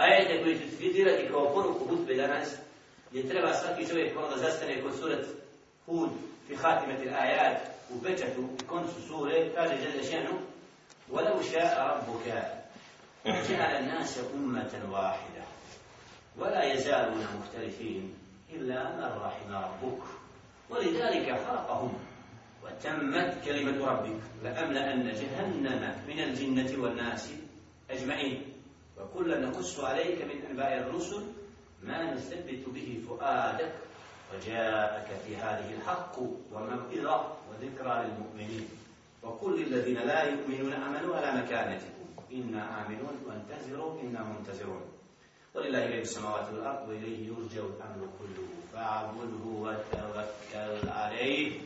ajete koji ću citirati kao poruku hutbe danas, gdje treba svaki čovjek ono da zastane kod surat Hud, fi hatimati ajat, u pečatu, u koncu sure, kaže Jelle Šenu, وَلَوْ شَاءَ رَبُّكَ جعل الناس أمة واحدة ولا يزالون مختلفين إلا من رحم ربك ولذلك خلقهم وتمت كلمة ربك لأملأن جهنم من الجنة والناس أجمعين وكلا نقص عليك من أنباء الرسل ما نثبت به فؤادك وجاءك في هذه الحق وموعظة وذكرى للمؤمنين. وكل الذين لا يؤمنون آمنوا على مكانتكم. إنا آمنون وانتظروا إنا منتظرون. ولله غيب السماوات والأرض وإليه يرجع الأمر كله. فاعبده وتوكل عليه.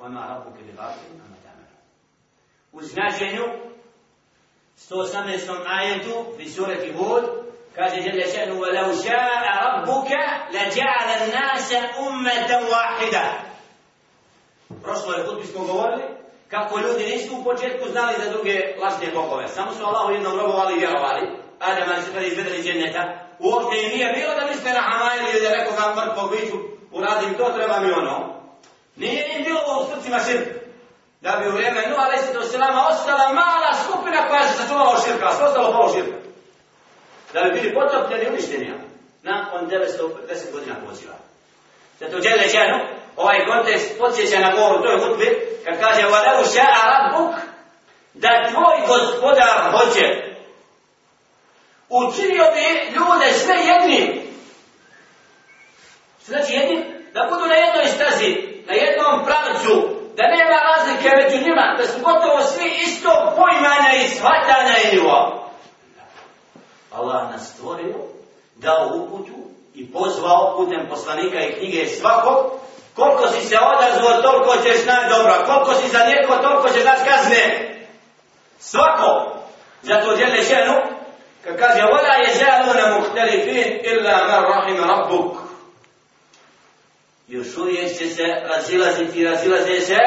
وما ربك بغافل عما تعملون. U značenju 118. ajetu fi surati Hud kaže Jelle še'nu وَلَوْ شَاءَ رَبُّكَ لَجَعَلَ النَّاسَ أُمَّةً وَاحِدًا Prošlo je put smo govorili kako ljudi nisu u početku znali za druge lažne bogove. Samo su Allahu jednom robovali i vjerovali. Adam ali se kada izvedeli dženeta. Uopšte im nije bilo da misle na Hamaj ili da neko ga mrtvo biću uradim to, treba mi ono. Nije im bilo u srcima širk. Da bi u vrijeme Nuh ali se to selama ostala mala skupina koja se sačuvala od širka, a sve ostalo polo širka. Da bi bili potopljeni uništeni nakon 910 godina poziva. Zato džele dženu, ovaj kontekst podsjeća na govoru toj hutbi, kad kaže وَلَوْ شَاءَ رَبُّكَ da tvoj gospodar hoće učinio bi ljude sve jedni. Što znači jedni? Da budu na jednoj stazi, na jednom pravcu, da nema razlike među njima, da su gotovo svi isto pojmanja i shvatanja i nivo. Allah nas stvorio, dao uputu i pozvao putem poslanika i knjige svakog, koliko si se odazvao, toliko ćeš naći dobro, koliko si za neko, toliko ćeš naći kazne. Svako. Zato djele ženu, kad kaže, وَلَا يَزَالُونَ مُخْتَلِفِينَ إِلَّا مَنْ رَحِمَ رَبُّكَ Još uvijek će se razilaziti i razilaze se,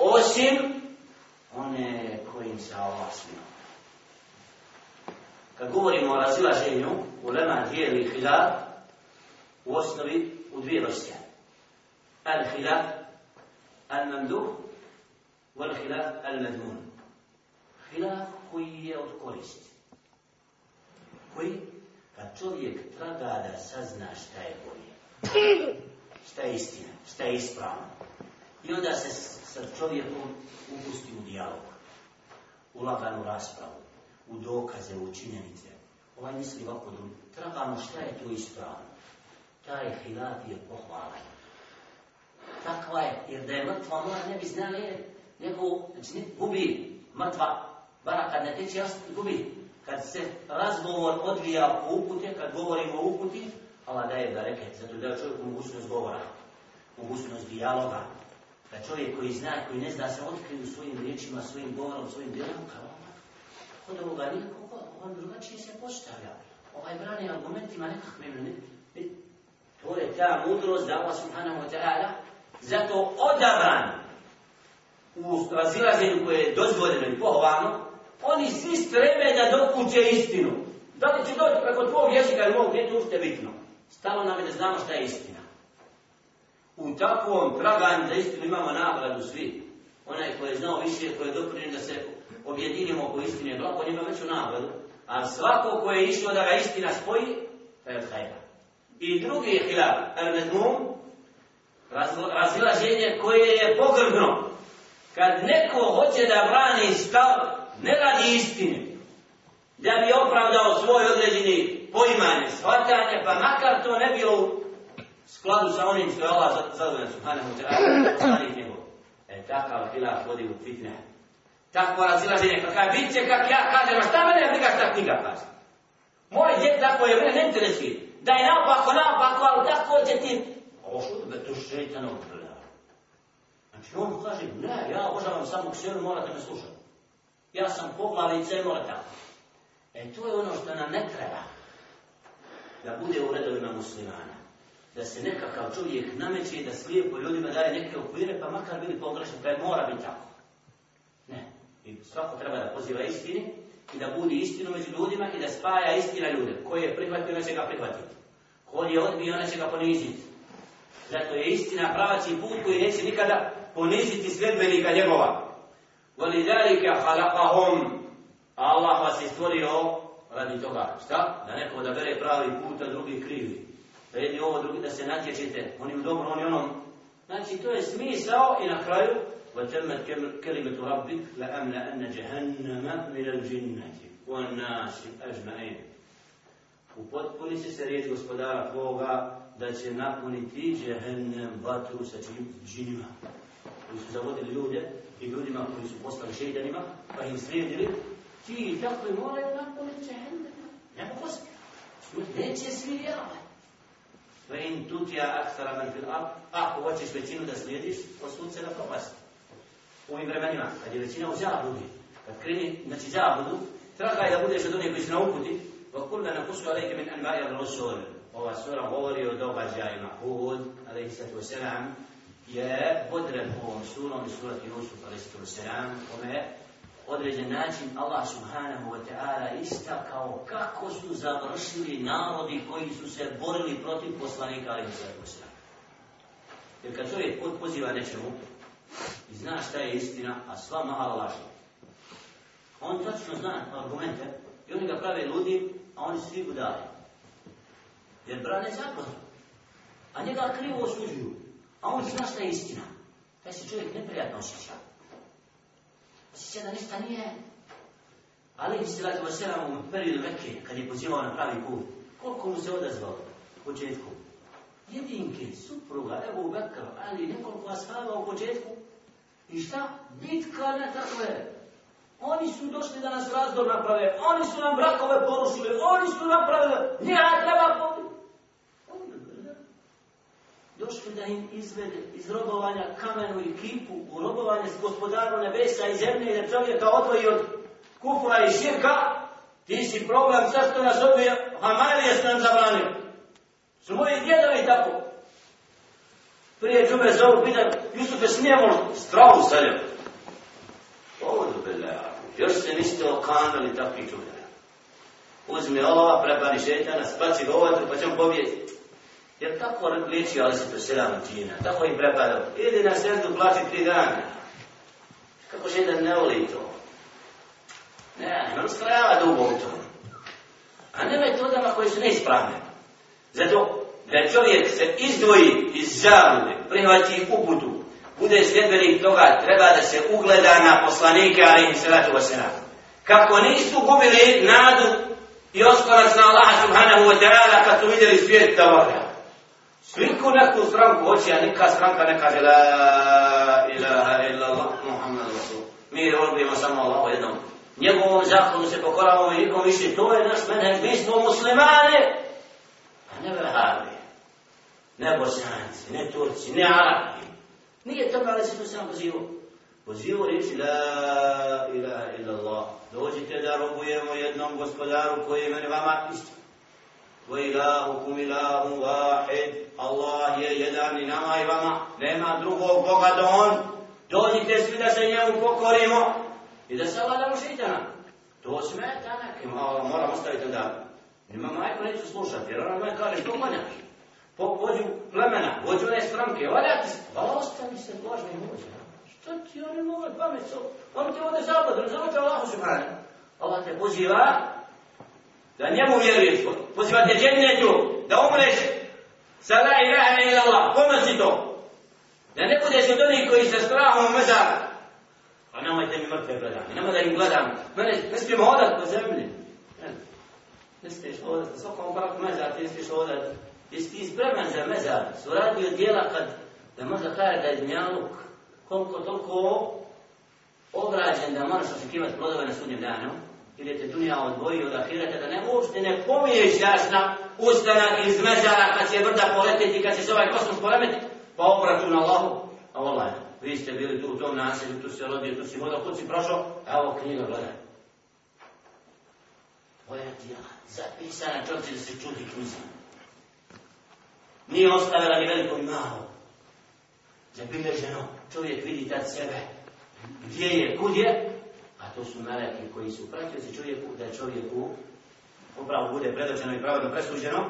osim one kojim se Allah smio. Kad govorimo o razilaženju, u lema dijeli hilaf, u osnovi u dvije vrste. Al-hilaf, al-mamduh, wal-hilaf, al-madmun. Hilaf koji je od koristi. Koji, kad čovjek traga da sazna šta je bolje, šta je istina, šta je ispravno, i onda se sa čovjekom upusti u dijalog, u laganu raspravu, u dokaze, u činjenice. Ovaj misli ovako drugi. Tragamo šta je to ispravno. Taj hilaf je pohvalan. Takva je, jer da je mrtva mora ne bi znali, nego, znači, ne, gubi mrtva, bara kad ne teče, gubi. Kad se razgovor odvija u upute, kad govorimo o uputi, Allah daje da zato da je čovjek mogućnost govora, mogućnost dijaloga, da čovjek koji zna, koji ne zna se otkriju svojim riječima, svojim govorom, svojim djelom, kao kod ovoga nikako, on drugačije se postavlja. Ovaj brani argumentima nekakvim, ne, ne, to je ta mudrost da Allah subhanahu wa ta'ala zato odabran u razilaženju koje je dozvoljeno i pohvalno, oni svi streme da dokuće istinu. Da li će doći preko tvojeg jezika ili mog, nije to ušte bitno. Stalo nam je da znamo šta je istina. U takvom traganju za istinu imamo nagradu svi. Onaj koji je znao više, koji je doprinio da se objedinimo oko istine, blago njima veću nagradu. A svako ko je išlo da ga istina spoji, to je od hajda. I drugi je hilaf, el medmum, razilaženje koje je pogrbno. Kad neko hoće da brani stav, ne radi istine, da bi opravdao svoj određeni poimanje, shvatanje, pa makar to ne bilo skladu sa onim što je Allah zadovoljan, subhanahu wa ta'ala, e takav hilaf vodi u fitne. Takvo razilaženje, pa kada bit će kak ja kažem, a šta mene briga šta knjiga kaže? Moj djed tako je, mene ne interesuje. Da je naopako, naopako, ali tako će ti... Ovo što da to šeitanov gleda. Znači on kaže, ne, ja obožavam samo ksenu, morate me slušati. Ja sam poglavica i morate tako. E to je ono što nam ne treba. Da bude u redovima muslimana. Da se nekakav čovjek nameće da slijepo ljudima daje neke okvire, pa makar bili pogrešni, pa mora biti tako. Ne. I svako treba da poziva istini i da budi istinu među ljudima i da spaja istina ljude. Ko je prihvatio, neće ga prihvatiti. Ko je odbio, neće ga poniziti. Zato je istina pravaći i put koji neće nikada poniziti sljedbenika njegova. Voli dalike halakahom. Allah vas je stvorio radi toga. Šta? Da neko da bere pravi put, a drugi krivi. Da jedni ovo, drugi da se natječite. Oni u dobro, oni onom. Znači, to je smisao i na kraju وتمت كلمة ربك لأملأن جهنم من الجنة والناس أجمعين Upotpuni se se riječ gospodara tvoga da će napuniti džehennem vatru sa čim džinima koji su zavodili ljude i ljudima koji su postali šeitanima pa im slijedili ti i tako i moraju napuniti džehennem nema poslije neće svi vjerovati Ve in tutija aksara man fil الْأَرْضِ Ako hoćeš većinu da slijediš, osud se na propasti. U ovim vremenima, kad je većina u zabludi, kad kreni, znači zabludu, traga je da budeš od onih koji se naukuti, وَكُلَّ alejke min مِنْ أَنْبَعِيَ الرَّسُولِ Ova sura govori o događajima. Hud, alaihi sallatu wa je bodren ovom surom i surati Jusuf, alaihi sallatu wa kome je određen način Allah subhanahu wa ta'ala istakao kako su završili narodi koji su se borili protiv poslanika, ali sallatu. Jer kad čovjek poziva nečemu, i zna šta je istina, a sva mahala laži. On tačno zna argumente i oni ga prave ludi, a oni svi budali. Jer brane zakon. A njega krivo osuđuju. A on zna šta je istina. Taj se čovjek neprijatno osjeća. Osjeća da ništa nije. Ali im se radilo sedam u periodu Mekke, kad je pozivao na pravi put. Koliko mu se odazvao u početku? Jedinke, supruga, evo u Bekr, ali nekoliko ashaba u početku, I šta? Bitka ne takve. Oni su došli da nas razdor naprave. Oni su nam brakove porušili. Oni su napravili. Njega treba pobiti. Da im izvede iz robovanja kamenu i kipu u robovanje s gospodarom nebesa i zemlje i da čovjeka odvoji od kufra i širka. Ti si problem, zašto nas odvija, pa Hamarije ste nam zabranio. Su moji djedovi tako. Prije džume zovu, pitan, Jusufe, smijemo stravu sa njom? Ovodu bela, još se niste okanali takvi džume. Uzmi olova, prepani šetana, spaci ga ovatru, pa ćemo on pobjeti. Jer tako liči, ali se preselam džina, tako im prepadao. Idi na sredu, plaći tri dana. Kako šetan ne voli to? Ne, imam uskrajava ono dugo u tom. A ne metodama koje su neispravne. Zato da čovjek se izdvoji iz zavude, prihvati uputu, bude sljedbenik toga, treba da se ugleda na poslanike, ali im se ratu. Kako nisu gubili nadu i oskorac na Allaha subhanahu wa ta'ala kad su vidjeli svijet tavara. Sviku neku stranku hoće, a neka stranka ne kaže La ilaha illa Allah, Muhammad Rasul. Mi robimo samo Allah jednom. Njegovom zakonu se pokoravamo i nikom više. To je naš menheđ. Mi smo muslimani, a ne vehabi ne bosanci, ne turci, ne arabi. Nije to ali se tu sam pozivao. Pozivao reći la ilaha illa Allah. Dođite da robujemo jednom gospodaru koji je meni vama isto. Wa ilahukum ilahum wahid. Allah je jedan i nama i vama. Nema drugog Boga do on. Dođite svi da se njemu pokorimo i da se vladamo šeitana. To smeta nekim. Moram ostaviti da. Nima majko neću slušati, jer ona me kaže, što manjaš? po vođu plemena, vođu one stranke, valja ti se, pa ostani se Božni muđe. Što ti oni mogu pamet su? On ti ovdje zapad, razumite Allahu subhanu. Allah te poziva da njemu vjeruješ, to, te džennetu, da umreš sa la ilaha ila Allah, ponosi to. Da ne budeš od onih koji se strahom u mezara. Pa A nemojte mi mrtve gledati, nemoj da im gledam. Mene, ne smijemo odat po zemlji. Ne smiješ hodat, svakom braku mezar, ti ne smiješ odat, Jesi ti spreman za mezar? Su radio dijela kad, da možda kaže da je dnjaluk koliko toliko obrađen da moraš očekivati plodove na sudnjem danu, ili te dunja odvojio od ahireta, da ne uopšte ne pomiješ jasna ustanak iz mezara kad će vrda poletiti, kad će se ovaj kosmos poremeti, pa obraću na Allahu, a Allah, vi ste bili tu u tom naselju, tu se rodio, tu si vodio, kud si prošao, evo knjiga, gledaj. Tvoja djela, zapisana čovječe da se čuti knjiza. nije ostavila ni veliko i malo. Zabilježeno, čovjek vidi tad sebe, gdje je, kud je, A to su meleki koji su pratioci čovjeku, da čovjeku upravo bude predočeno i pravodno presuđeno.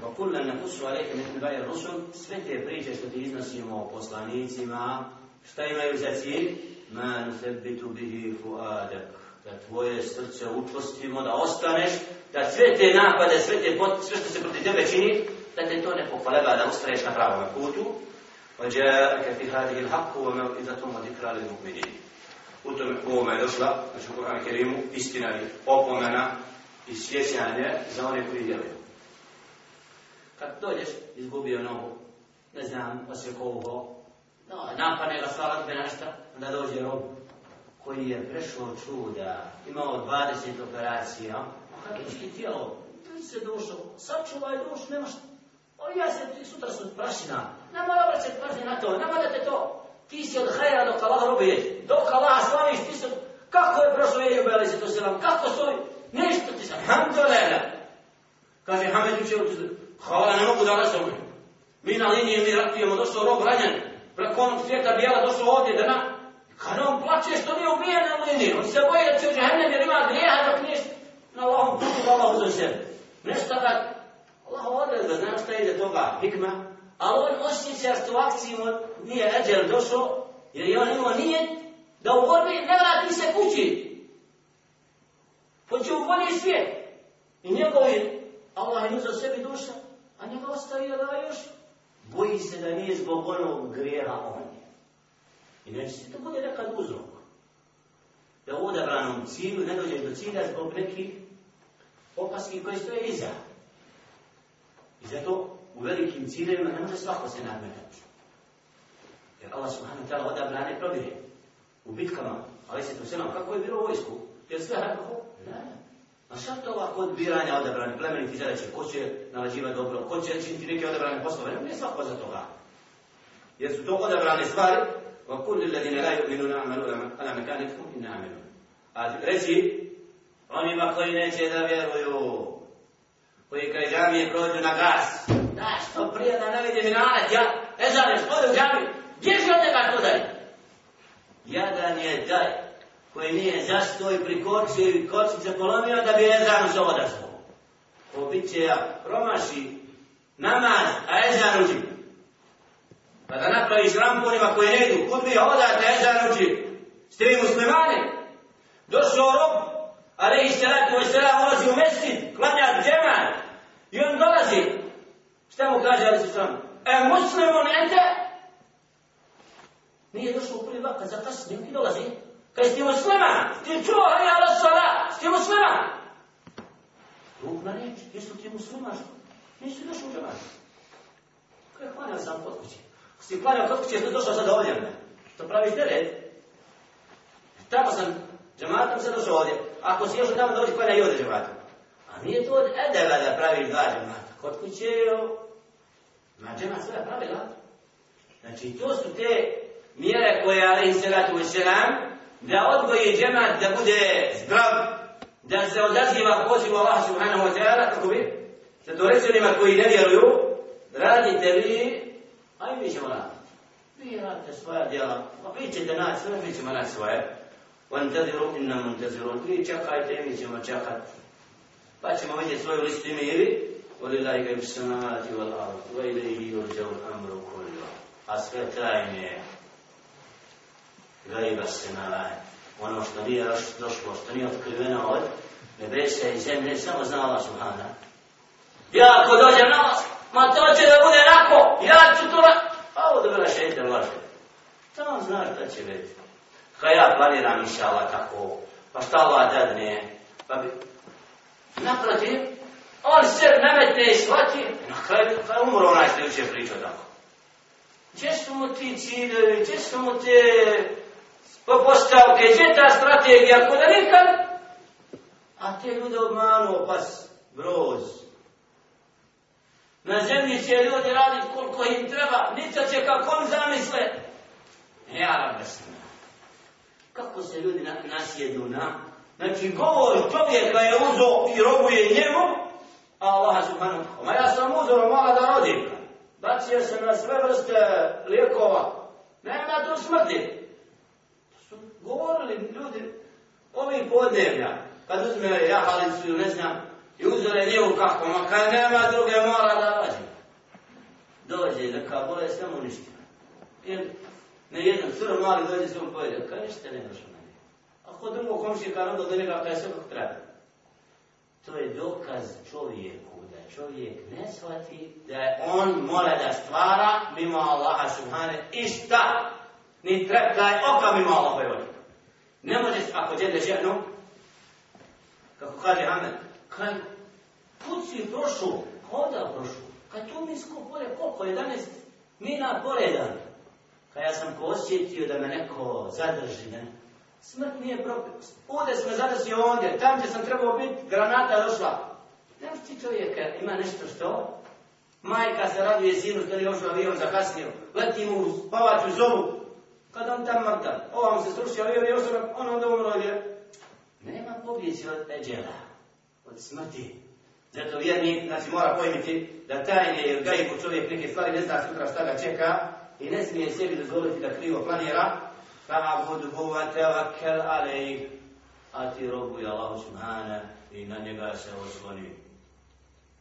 Pa kulla na kusu aleke min baje rusul, sve te priče što ti iznosimo o poslanicima, šta imaju za cilj? Man sebitu bihi fuadak. Da tvoje srce učvostimo, da ostaneš, da sve te napade, sve, te, sve što se proti tebe čini, da te to ne pokoleba, da ustraješ na pravom putu. وجاءك في هذه الحق وموئذة وذكرى للمؤمنين. U ovome je došla, znači u Kur'anu Kerimu, istina je opomena i sjećanje za one koji djeluju. Kad dođeš, izgubio nogu, ne znam, osjekao no, napane ga svala tebe našta, onda dođe rob koji je prešao čuda, imao 20 operacija, a kako ti tijelo, ti se dušo, sačuvaj dušu, nemaš, o ja se, ti sutra su prašina, nema da obraćati pažnje na to, nema da te to, ti si od hajera dok Allah robi jeđe, dok Allah slaviš, ti si... kako je prošlo je jubeli se to selam, kako stoji, nešto ti sam, hamdulillah. Kaže, Hamed uče, hvala, ne mogu da vas. Mi na liniji mi ratujemo, došao rob ranjen, preko onog svijeta bijela došao ovdje, da na, kada on plaće što nije ubijen na liniji, on se boje da će u džahennem jer ima grijeha dok nije na Allahom putu, Allah uzem sebe. Nešto da, Allah odreda, znaš šta ide toga, hikma, a on osjeća što u akciji mu nije eđer došao, jer je on imao nijet da u borbi ne vrati se kući. Hoće u bolji svijet. I njegovi, Allah je uzao sebi duša, a njega ostavio da još boji se da nije zbog onog grijeha on je. I neće se to bude nekad uzrok. Da u odabranom cilju ne dođeš do cilja zbog nekih opaski koje stoje iza. I zato u velikim ciljevima ne može svako se nadmetati. Jer Allah subhanahu wa ta'ala odabrane probire. U bitkama, ali se to sve nam, kako je bilo u vojsku? Jer sve kako? Ne. A šta to ovako odbiranja odabrane plemeniti zadaće? Ko će nalađivati dobro? Ko će činiti neke odabrane poslove? Ne, ne svako za toga. Jer su to odabrane stvari, wa kulli alladhina la yu'minuna amalu ala makanikum in amilun. A reci onima koji neće da vjeruju, koji kaj džamije prođu na gas, da što prije da ne vidim minaret, ja, ezaneš, ode u džami, bježi od njega to daj. Jadan je daj, koji nije zastoj i prikočio i kocice polomio da bi ezan se odazvao. Ko bit će ja promaši namaz, a ezan uđi. Pa da napraviš rampunima koji ne idu, kud bi odate ezan uđi. Ste vi muslimani? Došao rob, ali i ste ratu, se ste ulazi u mesjid, klanja džeman. I on dolazi. Šta mu kaže, ali su? E, muslimun ente? Nije došlo u prvi vakat, zakasnije, i dolazi. Kaj si ti musliman? Ti čuo, hej, ala sala, si ti musliman? Ruk na reč, jesu ti musliman? Nisi došao u džemat. Kaj hvala sam kod kuće? Si hvala kod kuće, jesi došao sada ovdje? To praviš teret? Tamo sam džematom se došao ovdje. Ako si još od tamo dođi, hvala i ovdje džematom. A nije to od edela da praviš dva džemata. Kod kuće je Ma džemat svoja pravila. Znači, to su te mjere koje, ali se ratu u da odgoji džemat da bude zdrav, da se odaziva pozivu Allah subhanahu wa ta'ala, kako bi? Za to reći onima koji ne vjeruju, radite vi, a i mi ćemo raditi. Vi radite svoja djela, pa vi ćete naći svoje, mi ćemo naći svoje. وانتظروا إنا منتظرون vi čekajte, mi ćemo čekati. Pa ćemo vidjeti svoju listu imiri. ولله غيب السماوات والأرض وإليه يرجع الأمر كله. A sve tajne gajba senala. Ono što nije došlo, što nije otkriveno od nebesa i zemlje, samo zna Allah subhana. Ja ako dođem na vas, ma to će da bude nako, ja ću to ra... A ovo da bila šeitan laže. Tamo znaš šta će biti. Kaj ja planiram inša Allah tako, pa šta Allah dadne, pa bi... Naprotiv, on se nametne i shvati, na kraju, kaj umro onaj što je uče pričao tako. Gdje su mu ti ciljevi, gdje su mu te po postavke, gdje ta strategija, ako da nikad, a te ljude obmanuo pas, broz. Na zemlji će ljudi raditi koliko im treba, nica će kako on zamisle. Ja rabesna. Kako se ljudi na, nasjednu na? Znači, govor čovjeka je uzo i robuje njemu, a Allah subhanahu wa ta'ala. Ma ja sam uzorom mala da rodim. Bacio se na sve vrste lijekova. Nema tu smrti Su govorili ljudi, ovih podnevlja, kad uzme jahalicu ili ne znam, i uzore njevu kako, ma kad nema druge mora da rodim. Dođe neka bolest, samo ništa. Jer ne jedan crv mali dođe se mu pojede, kaj ništa nemaš na A Ako drugo komšika onda do njega kaj sve kako treba. To je dokaz čovjeku, da čovjek ne shvati da on mora da stvara mimo Allaha subhane i šta? Ni treptaj oka mimo Allaha i Ne može, ako djede ženu, kako kaže Hamed, kaj, put si prošao? Koda prošao? Kaj tu misko polje, koliko? 11 mina poredan. Kaj ja sam posjetio da me neko zadrži, ne? Smrt nije propis. Ovdje sam zadesio ondje, tam gdje sam trebao biti, granata došla. Nemaš ti čovjeka, ima nešto što? Majka se raduje sinu što je ošao avion zakasnio. Leti mu u spavaću zovu. Kad on tam mrtav. Ova mu se srušio avion i osoba, on onda umro je. Nema pobjeći od eđela, od smrti. Zato vjerni, znači mora pojmiti da tajne ili gajbu čovjek neke stvari ne zna sutra šta ga čeka i ne smije sebi dozvoliti da krivo planira فاعبده وتوكل عليه اتي ربي i na njega se سوسولي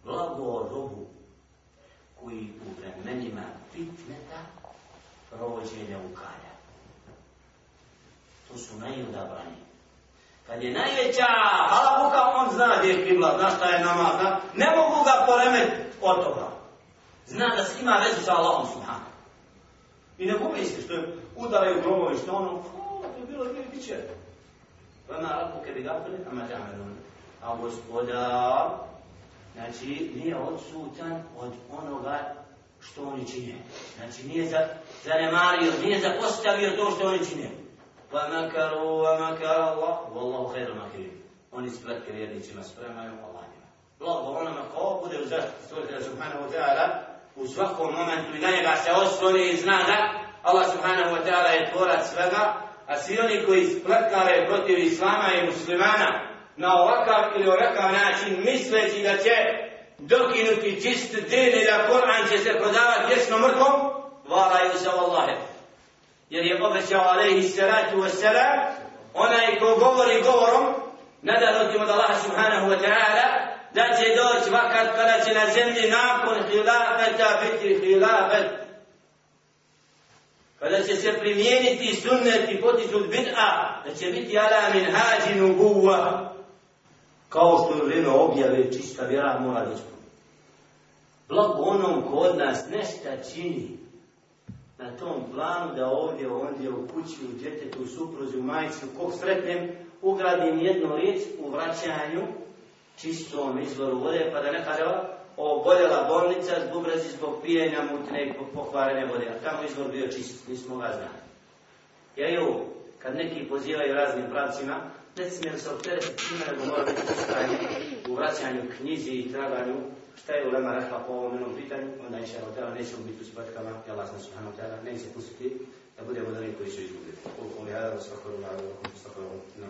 blago robu koji u vremenima fitneta provođenja u. To su najudabrani Kad je najveća halabuka, on zna gdje je kibla, zna šta je namaka, ne mogu ga poremeti od toga. Zna da se ima vezu sa Allahom subhanom. I ne pomisli što je udaraju grobovi, što ono, to je bilo gdje bit će. Vama rabu kebi gafili, ama ma ta'amelun. A gospodar, znači, nije odsutan od onoga što oni čine. Znači, nije za, zanemario, nije zapostavio to što oni čine. Pa makaru, wa makar Allah, wallahu khairu makirin. Oni spletke vjernicima spremaju Allahima. Blago onama ko bude u zaštiti stvoritelja subhanahu ta'ala, u svakom momentu i na njega se osvoni i zna da Allah subhanahu wa ta'ala je tvorac svega, a svi oni koji spletkare protiv islama i muslimana na ovakav ili ovakav način misleći da će dokinuti čist din i da Kur'an će se prodavati vječno mrtvom, varaju se Allahe. Jer je obećao alaihi salatu wa salam, onaj ko govori govorom, nadanutim od Allaha subhanahu wa ta'ala, da će doći vakat pa kada će na zemlji nakon hilafeta biti hilafet. Pa kada će se primijeniti sunnet i potiču bid'a, da će biti ala min hađi nubuva. Kao što je vrijeme objave čista vjera mora da. Blago onom ko od nas nešta čini na tom planu da ovdje, ondje, u kući, u djetetu, u supruzi, u majicu, kog sretnem, ugradim jednu riječ u vraćanju čistom izvoru vode, pa da ne kaže oboljela bolnica zbog razi zbog pijenja mutne i pokvarene vode, a tamo izvor bio čist, nismo ga znali. Ja ju, kad neki pozivaju raznim pravcima, ne smijem se opteretiti time, nego mora biti ustrajni u vraćanju knjizi i traganju šta je ulema rekla po ovom jednom pitanju, onda inša Allah, nećemo biti u spatkama, ja Allah sam subhanahu ta'ala, neće pustiti da budemo da koji su izgubili. Koliko mi je, da svakoru, da